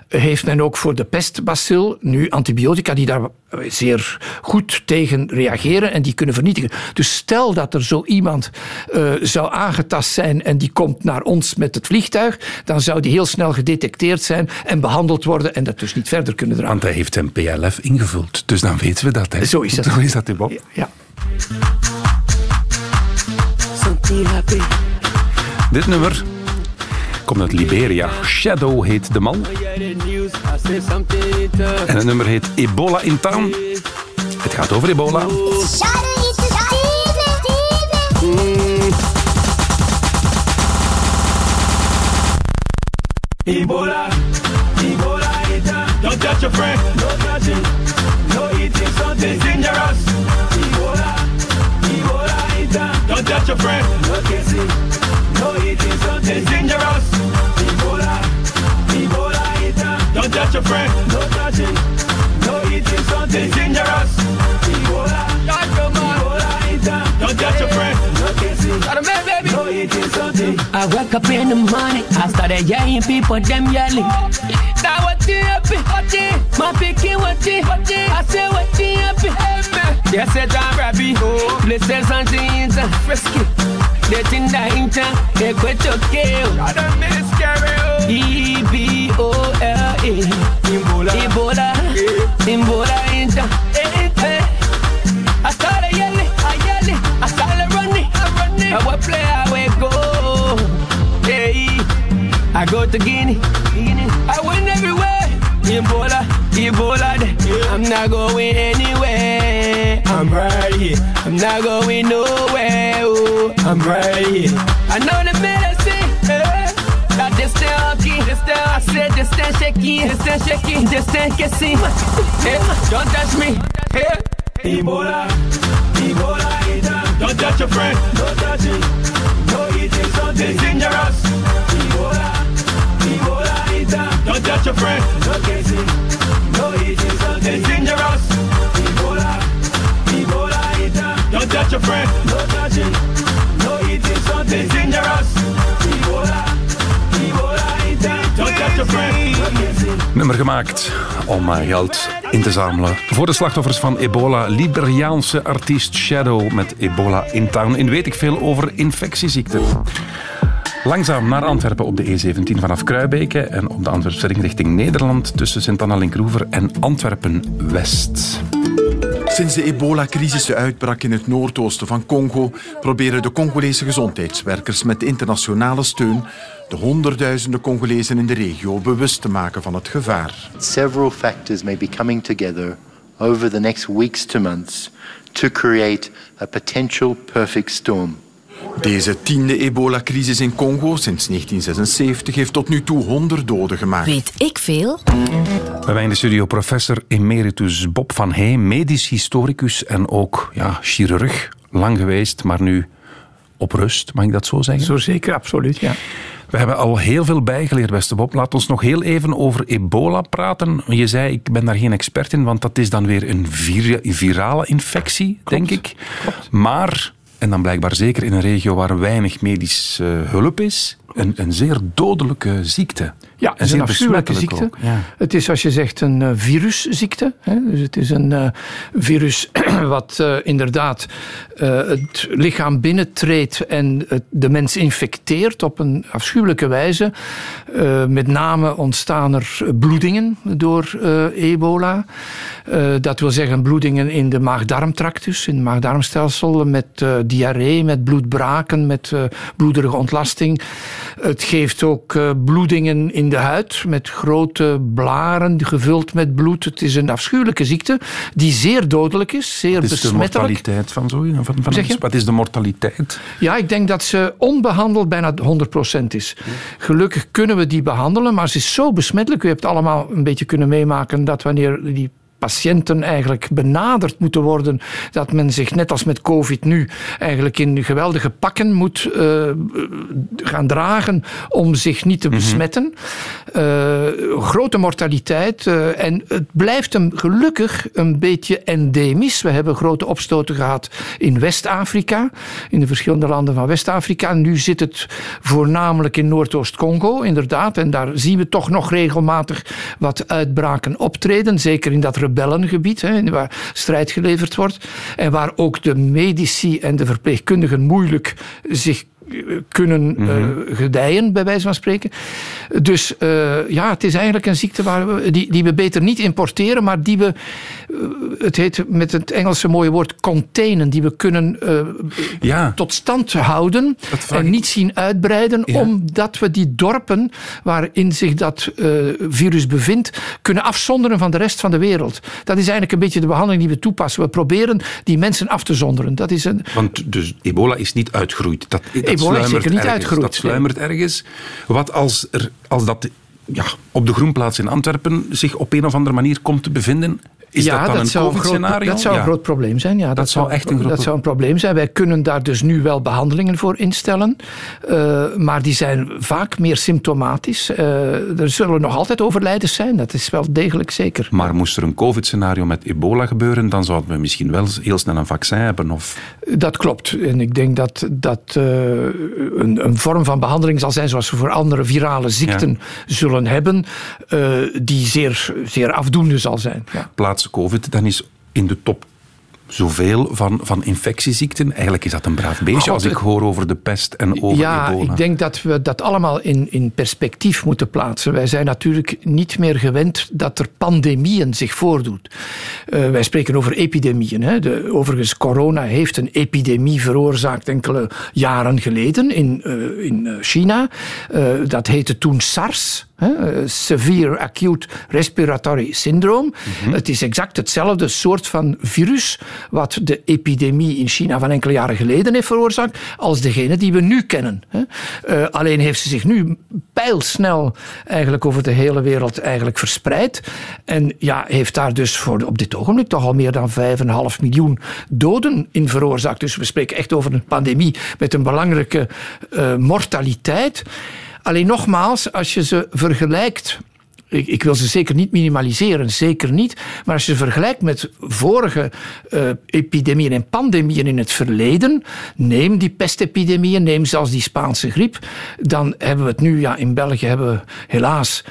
S4: heeft men ook voor de pestbacil nu antibiotica die daar zeer goed tegen reageren en die kunnen vernietigen. Dus stel dat er zo iemand eh, zou aangetast zijn en die komt naar ons met het vliegtuig, dan zou die heel snel gedetecteerd zijn en behandeld worden en dat dus niet verder kunnen dragen.
S1: Want hij heeft zijn PLF ingevuld, dus dan weten we dat. Hè.
S4: Zo is het.
S1: Zo is dat, hè, Bob.
S4: Ja.
S6: Happy.
S1: Dit nummer komt uit Liberia. Shadow heet de man. En het nummer heet Ebola in Town. Het gaat over ebola.
S5: Ebola, Ebola eater. Don't touch your friend. No touching. No eating something dangerous. Ebola, Ebola eater. Don't touch your friend. No kissing. No eating something dangerous. Ebola, Ebola eater. Don't touch your friend. No touching. No eating something dangerous. Ebola, Ebola eater. Don't touch your friend. No kissing. No eating something.
S6: I wake up in the morning, I started yelling, people them yelling. Now what you happy? My picking what you I say what you happy? Yes, it's a rabbi. Places on the frisky. They think that internet, they quit your kill. I don't. E B O L E. Imbola. Imbola. Imbola. I. What play I will go. Hey, I go to Guinea. I win everywhere. Ebola, Ebola. I'm not going anywhere. I'm right here. I'm not going nowhere. Oh, I'm right here. I know the medicine. eh. That this stay hockey, this stay, I said this stay shaky, this stay shaky, this stay kissing. Hey, don't touch me. Hey. Ebola, Ebola. Don't touch your friend. Don't touch it. No eating something dangerous. Ebola, Ebola. Don't your friend. No kissing. No eating something dangerous. Ebola, Ebola. Don't your friend. No. No eating something dangerous.
S1: Nummer gemaakt om eh, geld in te zamelen voor de slachtoffers van ebola. Liberiaanse artiest Shadow met ebola in town. En weet ik veel over infectieziekten. Langzaam naar Antwerpen op de E17 vanaf Kruibeke en op de Antwerpse ring richting Nederland tussen Sint-Anna-Linkroever en Antwerpen-West.
S7: Sinds de ebola-crisis uitbrak in het noordoosten van Congo proberen de Congolese gezondheidswerkers met internationale steun de honderdduizenden Congolezen in de regio bewust te maken van het gevaar.
S8: Several factors may be coming together over the next weeks to months to create a potential perfect storm.
S7: Deze tiende ebola-crisis in Congo sinds 1976 heeft tot nu toe 100 doden gemaakt.
S3: Weet ik veel?
S1: Bij mij in de studio professor emeritus Bob van Hey, medisch historicus en ook ja, chirurg. Lang geweest, maar nu op rust, mag ik dat zo zeggen?
S4: Zo zeker, absoluut, ja.
S1: We hebben al heel veel bijgeleerd, beste Bob. Laat ons nog heel even over ebola praten. Je zei, ik ben daar geen expert in, want dat is dan weer een vir- virale infectie, denk ik. Maar, en dan blijkbaar zeker in een regio waar weinig medische hulp is, een, een zeer dodelijke ziekte.
S4: Ja,
S1: En
S4: het is
S1: zeer
S4: een afschuwelijke ziekte.
S1: ook, ja.
S4: Het is, als je zegt, een eh, virusziekte. Hè? Dus het is een eh, virus (clears throat) wat eh, inderdaad eh, het lichaam binnentreedt en de mens infecteert op een afschuwelijke wijze. Eh, met name ontstaan er bloedingen door eh, ebola. Eh, dat wil zeggen bloedingen in de maag-darmtractus, in het maag-darmstelsel, met eh, diarree, met bloedbraken, met eh, bloederige ontlasting. Het geeft ook eh, bloedingen in de huid, met grote blaren gevuld met bloed. Het is een afschuwelijke ziekte die zeer dodelijk is, zeer
S1: Wat is de
S4: besmettelijk.
S1: mortaliteit van zo? Van, van,
S4: Zeg je?
S1: Wat is de mortaliteit?
S4: Ja, ik denk dat ze onbehandeld bijna 100% is. Gelukkig kunnen we die behandelen, maar ze is zo besmettelijk. U hebt allemaal een beetje kunnen meemaken dat wanneer die patiënten eigenlijk benaderd moeten worden, dat men zich net als met COVID nu eigenlijk in geweldige pakken moet eh, gaan dragen om zich niet te besmetten. Eh, grote mortaliteit eh, en het blijft hem gelukkig een beetje endemisch. We hebben grote opstoten gehad in West-Afrika, in de verschillende landen van West-Afrika. Nu zit het voornamelijk in Noordoost-Congo, inderdaad. En daar zien we toch nog regelmatig wat uitbraken optreden. Zeker in dat rebellengebied, hè, waar strijd geleverd wordt. En waar ook de medici en de verpleegkundigen moeilijk zich kunnen eh, gedijen, bij wijze van spreken. Dus eh, ja, het is eigenlijk een ziekte waar we, die, die we beter niet importeren, maar die we, eh, het heet met het Engelse mooie woord containen, die we kunnen
S1: Ja.
S4: tot stand houden en niet zien uitbreiden,
S1: Ja.
S4: omdat we die dorpen waarin zich dat virus bevindt, kunnen afzonderen van de rest van de wereld. Dat is eigenlijk een beetje de behandeling die we toepassen. We proberen die mensen af te zonderen. Dat is een,
S1: Want dus ebola is niet uitgegroeid. Dat, dat
S4: zeker niet
S1: ergens. Dat sluimert ergens. Wat als, er, als dat ja, op de groenplaats in Antwerpen zich op een of andere manier komt te bevinden? Is
S4: ja,
S1: dat dan een COVID-scenario?
S4: dat zou
S1: Ja.
S4: een groot probleem zijn. Ja, dat,
S1: zou echt een groot
S4: dat zou een probleem zijn. Wij kunnen daar dus nu wel behandelingen voor instellen, eh, maar die zijn vaak meer symptomatisch. Eh, er zullen nog altijd overlijdens zijn, dat is wel degelijk zeker.
S1: Maar moest er een COVID-scenario met ebola gebeuren, dan zouden we misschien wel heel snel een vaccin hebben. Of...
S4: Dat klopt. En ik denk dat dat eh, een, een vorm van behandeling zal zijn zoals we voor andere virale ziekten zullen hebben, die zeer, zeer afdoende zal zijn. Ja.
S1: Plaats COVID, dan is in de top zoveel van, van infectieziekten. Eigenlijk is dat een braaf beestje
S4: God,
S1: als ik hoor over de pest en over
S4: ja,
S1: ebola.
S4: ik denk dat we dat allemaal in, in perspectief moeten plaatsen. Wij zijn natuurlijk niet meer gewend dat er pandemieën zich voordoen. Eh, wij spreken over epidemieën. Hè. De, overigens, corona heeft een epidemie veroorzaakt enkele jaren geleden in, eh, in eh, China. Dat heette toen SARS. Severe Acute Respiratory Syndrome. Het is exact hetzelfde soort van virus wat de epidemie in China van enkele jaren geleden heeft veroorzaakt, als degene die we nu kennen. Eh, alleen heeft ze zich nu pijlsnel eigenlijk over de hele wereld eigenlijk verspreid. En ja, heeft daar dus voor op dit ogenblik toch al meer dan 5,5 miljoen doden in veroorzaakt. Dus we spreken echt over een pandemie met een belangrijke eh, mortaliteit. Alleen nogmaals, als je ze vergelijkt. Ik, ik wil ze zeker niet minimaliseren, zeker niet. Maar als je ze vergelijkt met vorige eh, epidemieën en pandemieën in het verleden, neem die pestepidemieën, neem zelfs die Spaanse griep, dan hebben we het nu, ja, in België hebben we helaas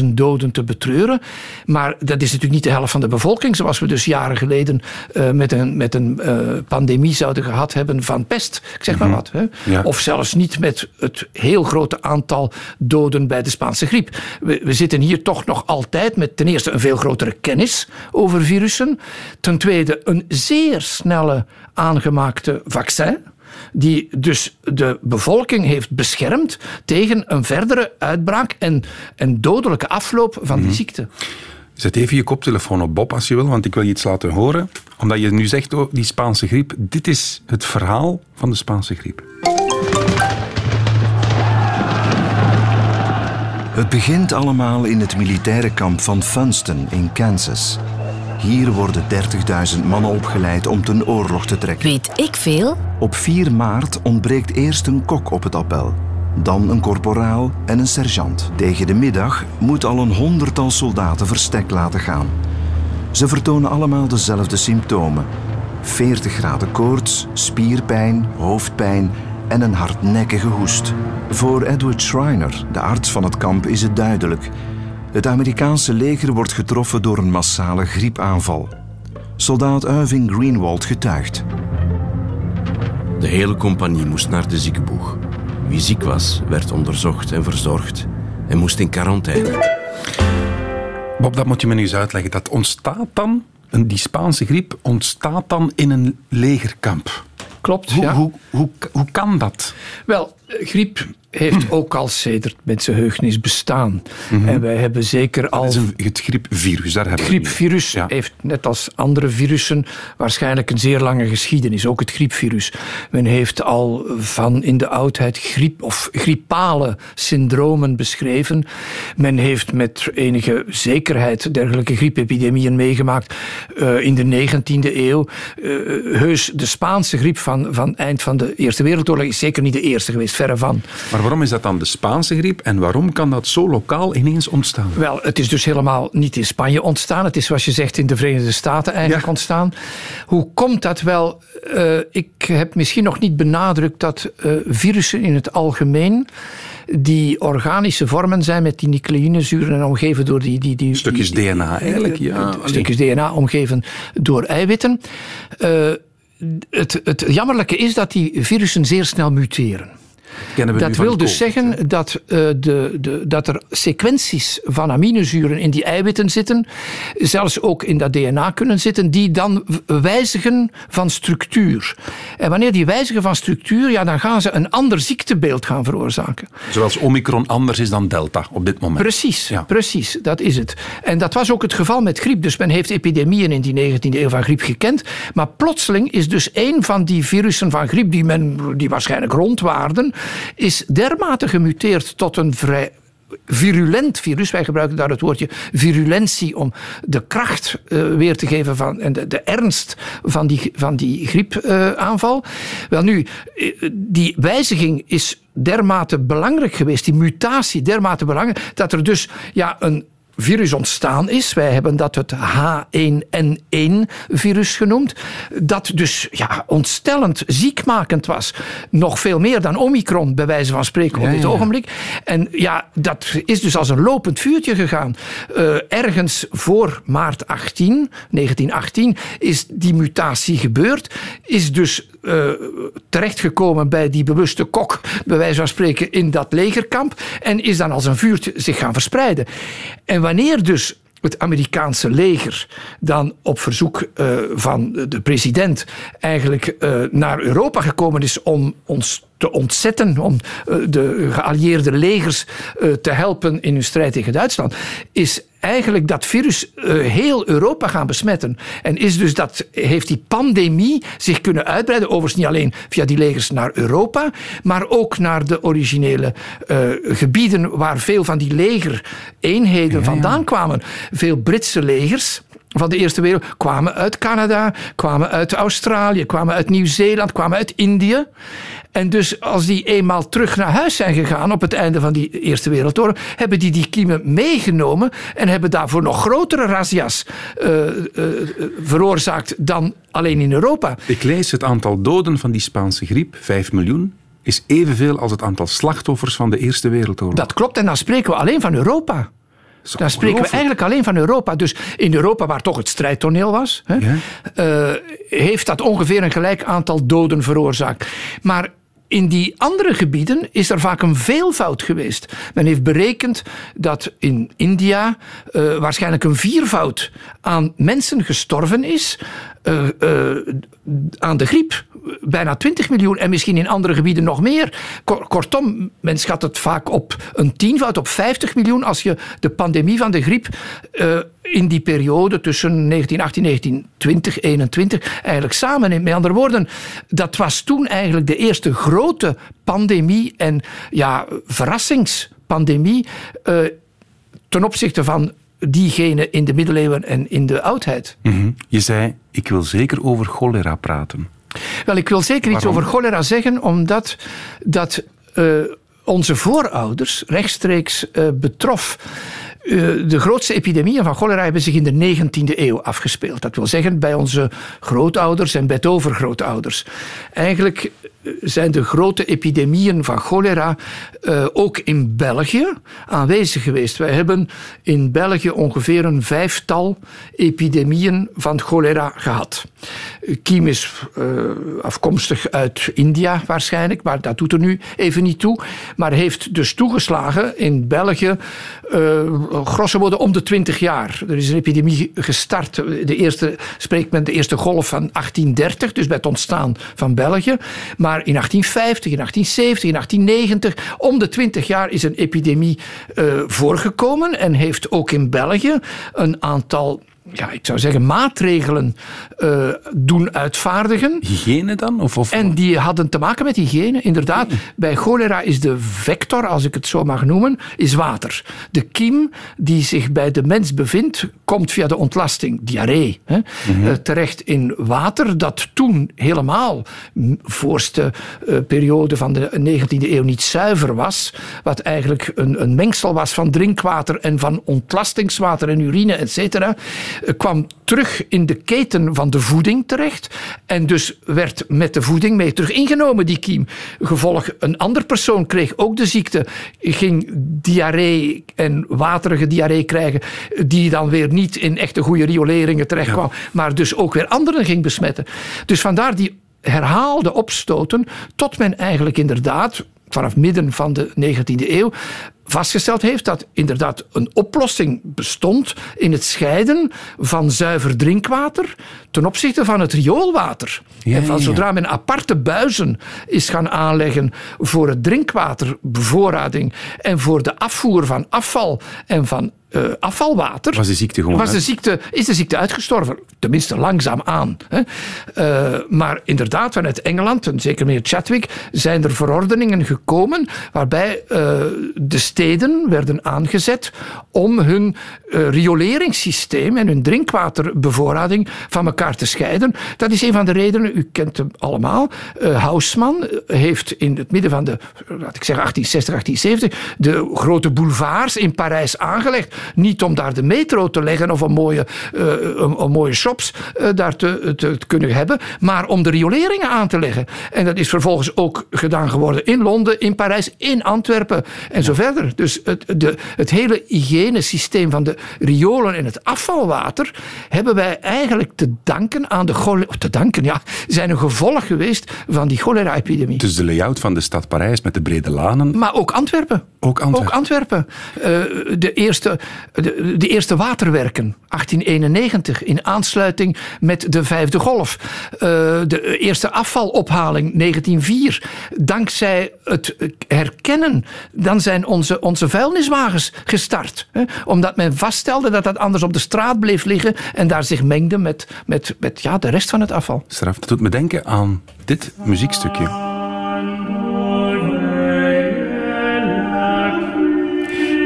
S4: 28.000 doden te betreuren. Maar dat is natuurlijk niet de helft van de bevolking, zoals we dus jaren geleden eh, met een, met een eh, pandemie zouden gehad hebben van pest. Ik zeg maar wat. Hè?
S1: Ja.
S4: Of zelfs niet met het heel grote aantal doden bij de Spaanse griep. We, we zitten hier toch nog altijd met ten eerste een veel grotere kennis over virussen. Ten tweede een zeer snelle aangemaakte vaccin. Die dus de bevolking heeft beschermd tegen een verdere uitbraak en, en dodelijke afloop van die ziekte.
S1: Zet even je koptelefoon op Bob als je wil, want ik wil je iets laten horen. Omdat je nu zegt, oh, die Spaanse griep. Dit is het verhaal van de Spaanse griep.
S9: Het begint allemaal in het militaire kamp van Funston in Kansas. Hier worden 30.000 mannen opgeleid om ten oorlog te trekken.
S3: Weet ik veel?
S9: Op 4 maart ontbreekt eerst een kok op het appel. Dan een korporaal en een sergeant. Tegen de middag moet al een honderdtal soldaten verstek laten gaan. Ze vertonen allemaal dezelfde symptomen. 40 graden koorts, spierpijn, hoofdpijn en een hardnekkige hoest. Voor Edward Schreiner, de arts van het kamp, is het duidelijk. Het Amerikaanse leger wordt getroffen door een massale griepaanval. Soldaat Irving Greenwald getuigt.
S10: De hele compagnie moest naar de ziekenboeg. Wie ziek was, werd onderzocht en verzorgd en moest in quarantaine.
S1: Bob, dat moet je me nu eens uitleggen. Dat ontstaat dan, een- die Spaanse griep ontstaat dan in een legerkamp.
S4: Klopt,
S1: Hoe,
S4: ja.
S1: hoe, hoe, hoe kan dat?
S4: Wel, eh, griep heeft (clears throat) ook al sedert mensenheugenis bestaan. En wij hebben zeker al...
S1: Dat is een, het griepvirus, daar hebben
S4: Het
S1: we het
S4: griepvirus
S1: Ja.
S4: heeft, net als andere virussen, waarschijnlijk een zeer lange geschiedenis. Ook het griepvirus. Men heeft al van in de oudheid griep of griepale syndromen beschreven. Men heeft met enige zekerheid dergelijke griepepidemieën meegemaakt eh, in de 19e eeuw. Eh, heus, de Spaanse griep van, van eind van de Eerste Wereldoorlog is zeker niet de eerste geweest, verre van.
S1: Maar waarom is dat dan de Spaanse griep en waarom kan dat zo lokaal ineens ontstaan?
S4: Wel, het is dus helemaal niet in Spanje ontstaan. Het is, zoals je zegt, in de Verenigde Staten eigenlijk
S1: Ja.
S4: ontstaan. Hoe komt dat wel? Eh, ik heb misschien nog niet benadrukt dat eh, virussen in het algemeen die organische vormen zijn met die nucleïnezuren en omgeven door die... die, die
S1: Stukjes
S4: die-
S1: DNA eigenlijk, ja.
S4: eh, stukjes DNA omgeven door eiwitten. Het, het jammerlijke is dat die virussen zeer snel muteren. Dat wil dus zeggen dat, eh, de, de, dat er sequenties van aminozuren in die eiwitten zitten, zelfs ook in dat DNA kunnen zitten, die dan wijzigen van structuur. En wanneer die wijzigen van structuur, ja, dan gaan ze een ander ziektebeeld gaan veroorzaken.
S1: Zoals Omicron anders is dan Delta op dit moment.
S4: Precies,
S1: Ja.
S4: precies, dat is het. En dat was ook het geval met griep. Dus men heeft epidemieën in die 19e eeuw van griep gekend. Maar plotseling is dus een van die virussen van griep, die, men, die waarschijnlijk rond waren, is dermate gemuteerd tot een vrij virulent virus. Wij gebruiken daar het woordje virulentie om de kracht uh, weer te geven van, en de, de ernst van die, van die griepaanval. Wel nu, die wijziging is dermate belangrijk geweest, die mutatie dermate belangrijk, dat er dus ja, een virus ontstaan is. Wij hebben dat het H1N1-virus genoemd. Dat dus ja, ontstellend ziekmakend was. Nog veel meer dan Omicron, bij wijze van spreken, op dit ogenblik. En ja, dat is dus als een lopend vuurtje gegaan. Uh, ergens voor maart 18, 1918, is die mutatie gebeurd. Is dus uh, terechtgekomen bij die bewuste kok, bij wijze van spreken, in dat legerkamp. En is dan als een vuurtje zich gaan verspreiden. En wanneer dus het Amerikaanse leger dan op verzoek uh, van de president eigenlijk uh, naar Europa gekomen is om ons te ontzetten, om de geallieerde legers te helpen in hun strijd tegen Duitsland, is eigenlijk dat virus heel Europa gaan besmetten. En is dus dat, heeft die pandemie zich kunnen uitbreiden, overigens niet alleen via die legers naar Europa, maar ook naar de originele gebieden waar veel van die legereenheden ja, ja. vandaan kwamen. Veel Britse legers van de Eerste Wereld kwamen uit Canada, kwamen uit Australië, kwamen uit Nieuw-Zeeland, kwamen uit Indië. En dus als die eenmaal terug naar huis zijn gegaan op het einde van die Eerste Wereldoorlog, hebben die die kiemen meegenomen en hebben daarvoor nog grotere razzia's uh, uh, veroorzaakt dan alleen in Europa.
S1: Ik lees het aantal doden van die Spaanse griep, 5 miljoen, is evenveel als het aantal slachtoffers van de Eerste Wereldoorlog.
S4: Dat klopt en dan spreken we alleen van Europa. Dan spreken we eigenlijk alleen van Europa. Dus in Europa, waar toch het strijdtoneel was, hè, ja. uh, heeft dat ongeveer een gelijk aantal doden veroorzaakt. Maar in die andere gebieden is er vaak een veelvoud geweest. Men heeft berekend dat in India uh, waarschijnlijk een viervoud aan mensen gestorven is uh, uh, aan de griep. Bijna 20 miljoen en misschien in andere gebieden nog meer. Kortom, men schat het vaak op een tienvoud, op 50 miljoen. Als je de pandemie van de griep in die periode tussen 1918 en 1920, eigenlijk samenneemt. Met andere woorden, dat was toen eigenlijk de eerste grote pandemie en ja, verrassingspandemie ten opzichte van diegene in de middeleeuwen en in de oudheid.
S1: Mm -hmm. Je zei, ik wil zeker over cholera praten.
S4: Wel, ik wil zeker Waarom? iets over cholera zeggen, omdat dat uh, onze voorouders rechtstreeks uh, betrof. Uh, de grootste epidemieën van cholera hebben zich in de 19e eeuw afgespeeld. Dat wil zeggen bij onze grootouders en bij overgrootouders. Eigenlijk zijn de grote epidemieën van cholera uh, ook in België aanwezig geweest. Wij hebben in België ongeveer een vijftal epidemieën van cholera gehad. Kiem is uh, afkomstig uit India waarschijnlijk, maar dat doet er nu even niet toe. Maar heeft dus toegeslagen in België uh, grosso modo om de 20 jaar. Er is een epidemie gestart. De eerste spreekt men de eerste golf van 1830, dus bij het ontstaan van België. Maar in 1850, in 1870, in 1890, om de 20 jaar is een epidemie uh, voorgekomen en heeft ook in België een aantal ja, ik zou zeggen, maatregelen uh, doen uitvaardigen.
S1: Hygiëne dan? Of, of...
S4: En die hadden te maken met hygiëne, inderdaad. Bij cholera is de vector, als ik het zo mag noemen, is water. De kiem die zich bij de mens bevindt, komt via de ontlasting, diarree, hè, mm -hmm. uh, terecht in water, dat toen helemaal, voorste uh, periode van de 19e eeuw, niet zuiver was. Wat eigenlijk een, een mengsel was van drinkwater en van ontlastingswater en urine, et cetera kwam terug in de keten van de voeding terecht. En dus werd met de voeding mee terug ingenomen, die kiem. Gevolg, een ander persoon kreeg ook de ziekte, ging diarree en waterige diarree krijgen, die dan weer niet in echte goede rioleringen terecht kwam, ja. maar dus ook weer anderen ging besmetten. Dus vandaar die herhaalde opstoten, tot men eigenlijk inderdaad vanaf midden van de 19e eeuw vastgesteld heeft dat inderdaad een oplossing bestond in het scheiden van zuiver drinkwater ten opzichte van het rioolwater. Ja, en van zodra men aparte buizen is gaan aanleggen voor het drinkwaterbevoorrading en voor de afvoer van afval en van uh, afvalwater.
S1: Was de ziekte gewoon
S4: was de ziekte, is de ziekte uitgestorven. Tenminste, langzaam aan. Hè. Uh, maar inderdaad, vanuit Engeland, en zeker meer Chadwick, zijn er verordeningen gekomen waarbij uh, de steden werden aangezet om hun uh, rioleringssysteem en hun drinkwaterbevoorrading van elkaar te scheiden. Dat is een van de redenen, u kent hem allemaal. Uh, heeft in het midden van de, laat ik zeggen 1860, 1870, de grote boulevards in Parijs aangelegd. Niet om daar de metro te leggen of een mooie, een, mooie shops daar te, te kunnen hebben, maar om de rioleringen aan te leggen. En dat is vervolgens ook gedaan geworden in Londen, in Parijs, in Antwerpen en zo verder. Dus het, de, het hele hygiënesysteem van de riolen en het afvalwater hebben wij eigenlijk te danken aan de cholera. Te danken, ja, zijn een gevolg geweest van die cholera-epidemie.
S1: Dus de layout van de stad Parijs met de brede lanen.
S4: Maar ook Antwerpen.
S1: Ook Antwerpen.
S4: Ook Antwerpen. Uh, de, eerste, de, de, eerste waterwerken, 1891, in aansluiting met de vijfde golf. Uh, de eerste afvalophaling, 1904. Dankzij het herkennen, dan zijn onze, onze vuilniswagens gestart. Hè? Omdat men vaststelde dat dat anders op de straat bleef liggen en daar zich mengde met, met, met ja, de rest van het afval.
S1: Straf, dat doet me denken aan dit muziekstukje.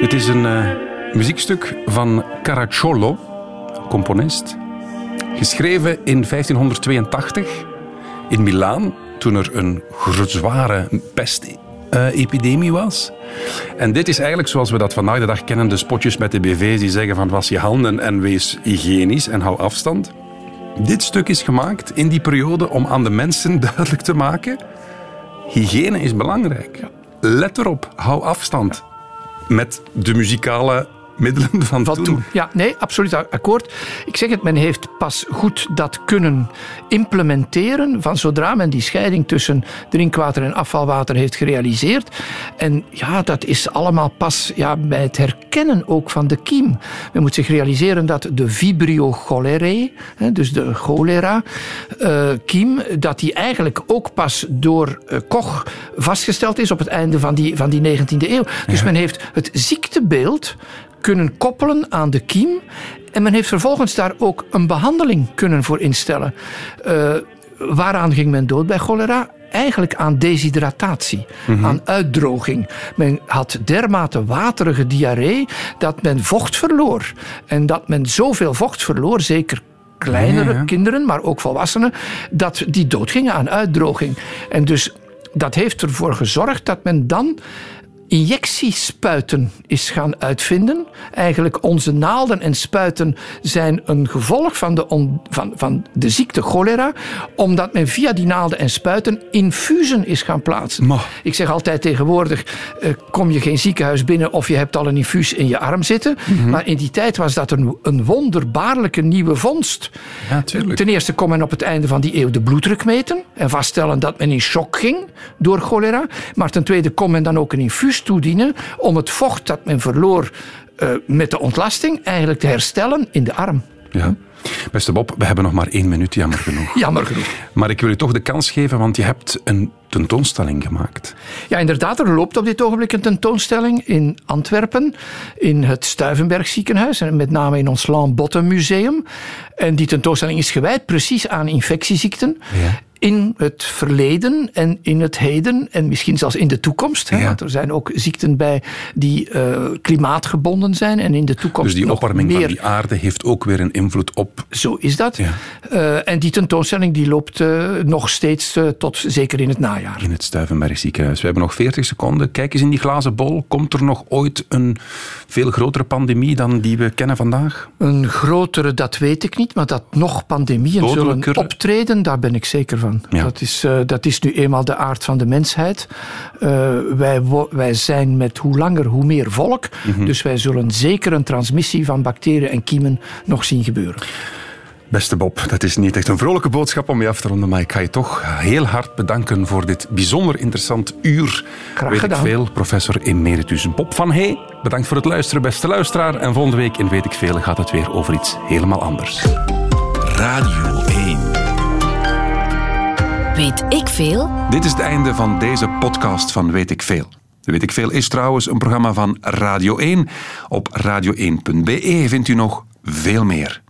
S1: Het is een uh, muziekstuk van Caracciolo, componist. Geschreven in 1582 in Milaan, toen er een zware pestepidemie was. En dit is eigenlijk zoals we dat vandaag de dag kennen, de spotjes met de BV's die zeggen van was je handen en wees hygiënisch en hou afstand. Dit stuk is gemaakt in die periode om aan de mensen (laughs) duidelijk te maken, hygiëne is belangrijk. Let erop, hou afstand met de muzikale middelen (laughs) van,
S4: van toen. Ja, nee, absoluut akkoord. Ik zeg het, men heeft pas goed dat kunnen implementeren van zodra men die scheiding tussen drinkwater en afvalwater heeft gerealiseerd. En ja, dat is allemaal pas ja, bij het herkennen ook van de kiem. Men moet zich realiseren dat de vibrio cholerae, dus de cholera, uh, kiem, dat die eigenlijk ook pas door uh, Koch vastgesteld is op het einde van die, van die 19e eeuw. Dus ja. men heeft het ziektebeeld kunnen koppelen aan de kiem. En men heeft vervolgens daar ook een behandeling kunnen voor instellen. Uh, waaraan ging men dood bij cholera? Eigenlijk aan deshydratatie, mm -hmm. aan uitdroging. Men had dermate waterige diarree dat men vocht verloor. En dat men zoveel vocht verloor, zeker kleinere ja, ja. kinderen, maar ook volwassenen, dat die doodgingen aan uitdroging. En dus dat heeft ervoor gezorgd dat men dan injectiespuiten is gaan uitvinden. Eigenlijk onze naalden en spuiten zijn een gevolg van de, on, van, van de ziekte cholera, omdat men via die naalden en spuiten infusen is gaan plaatsen. Ik zeg altijd tegenwoordig, uh, kom je geen ziekenhuis binnen of je hebt al een infuus in je arm zitten. Mm -hmm. Maar in die tijd was dat een, een wonderbaarlijke nieuwe vondst.
S1: Ja.
S4: Ten eerste kon men op het einde van die eeuw de bloeddruk meten en vaststellen dat men in shock ging door cholera. Maar ten tweede kon men dan ook een infuus toedienen om het vocht dat men verloor uh, met de ontlasting eigenlijk te herstellen in de arm.
S1: Ja. Beste Bob, we hebben nog maar één minuut, jammer genoeg. (laughs)
S4: Jammer genoeg.
S1: Maar ik wil u toch de kans geven, want je hebt een tentoonstelling gemaakt.
S4: Ja, inderdaad. Er loopt op dit ogenblik een tentoonstelling in Antwerpen, in het Stuivenberg ziekenhuis, en met name in ons Lambotte Museum. En die tentoonstelling is gewijd precies aan infectieziekten.
S1: Ja
S4: in het verleden en in het heden en misschien zelfs in de toekomst. Ja. Want er zijn ook ziekten bij die uh, klimaatgebonden zijn en in de toekomst.
S1: Dus die opwarming
S4: meer...
S1: van die aarde heeft ook weer een invloed op.
S4: Zo is dat.
S1: Ja.
S4: Uh, en die tentoonstelling die loopt uh, nog steeds tot zeker in het najaar.
S1: In het Stuivenberg ziekenhuis. We hebben nog 40 seconden. Kijk eens in die glazen bol. Komt er nog ooit een veel grotere pandemie dan die we kennen vandaag?
S4: Een grotere, dat weet ik niet. Maar dat nog pandemieën
S1: Dodelijker...
S4: zullen optreden, daar ben ik zeker van.
S1: Ja.
S4: Dat, is, uh, dat is nu eenmaal de aard van de mensheid. Uh, wij, wij zijn met hoe langer hoe meer volk.
S1: Mhm.
S4: Mm -hmm. Dus wij zullen zeker een transmissie van bacteriën en kiemen nog zien gebeuren.
S1: Beste Bob, dat is niet echt een vrolijke boodschap om je af te ronden, maar ik ga je toch heel hard bedanken voor dit bijzonder interessant uur.
S4: Graag
S1: weet
S4: gedaan.
S1: ik veel, professor emeritus Bob van Hey. Bedankt voor het luisteren, beste luisteraar. En volgende week in Weet ik Veel gaat het weer over iets helemaal anders.
S9: Radio 1.
S3: Weet ik veel?
S1: Dit is het einde van deze podcast van Weet ik Veel. Weet ik Veel is trouwens een programma van Radio 1. Op radio1.be vindt u nog veel meer.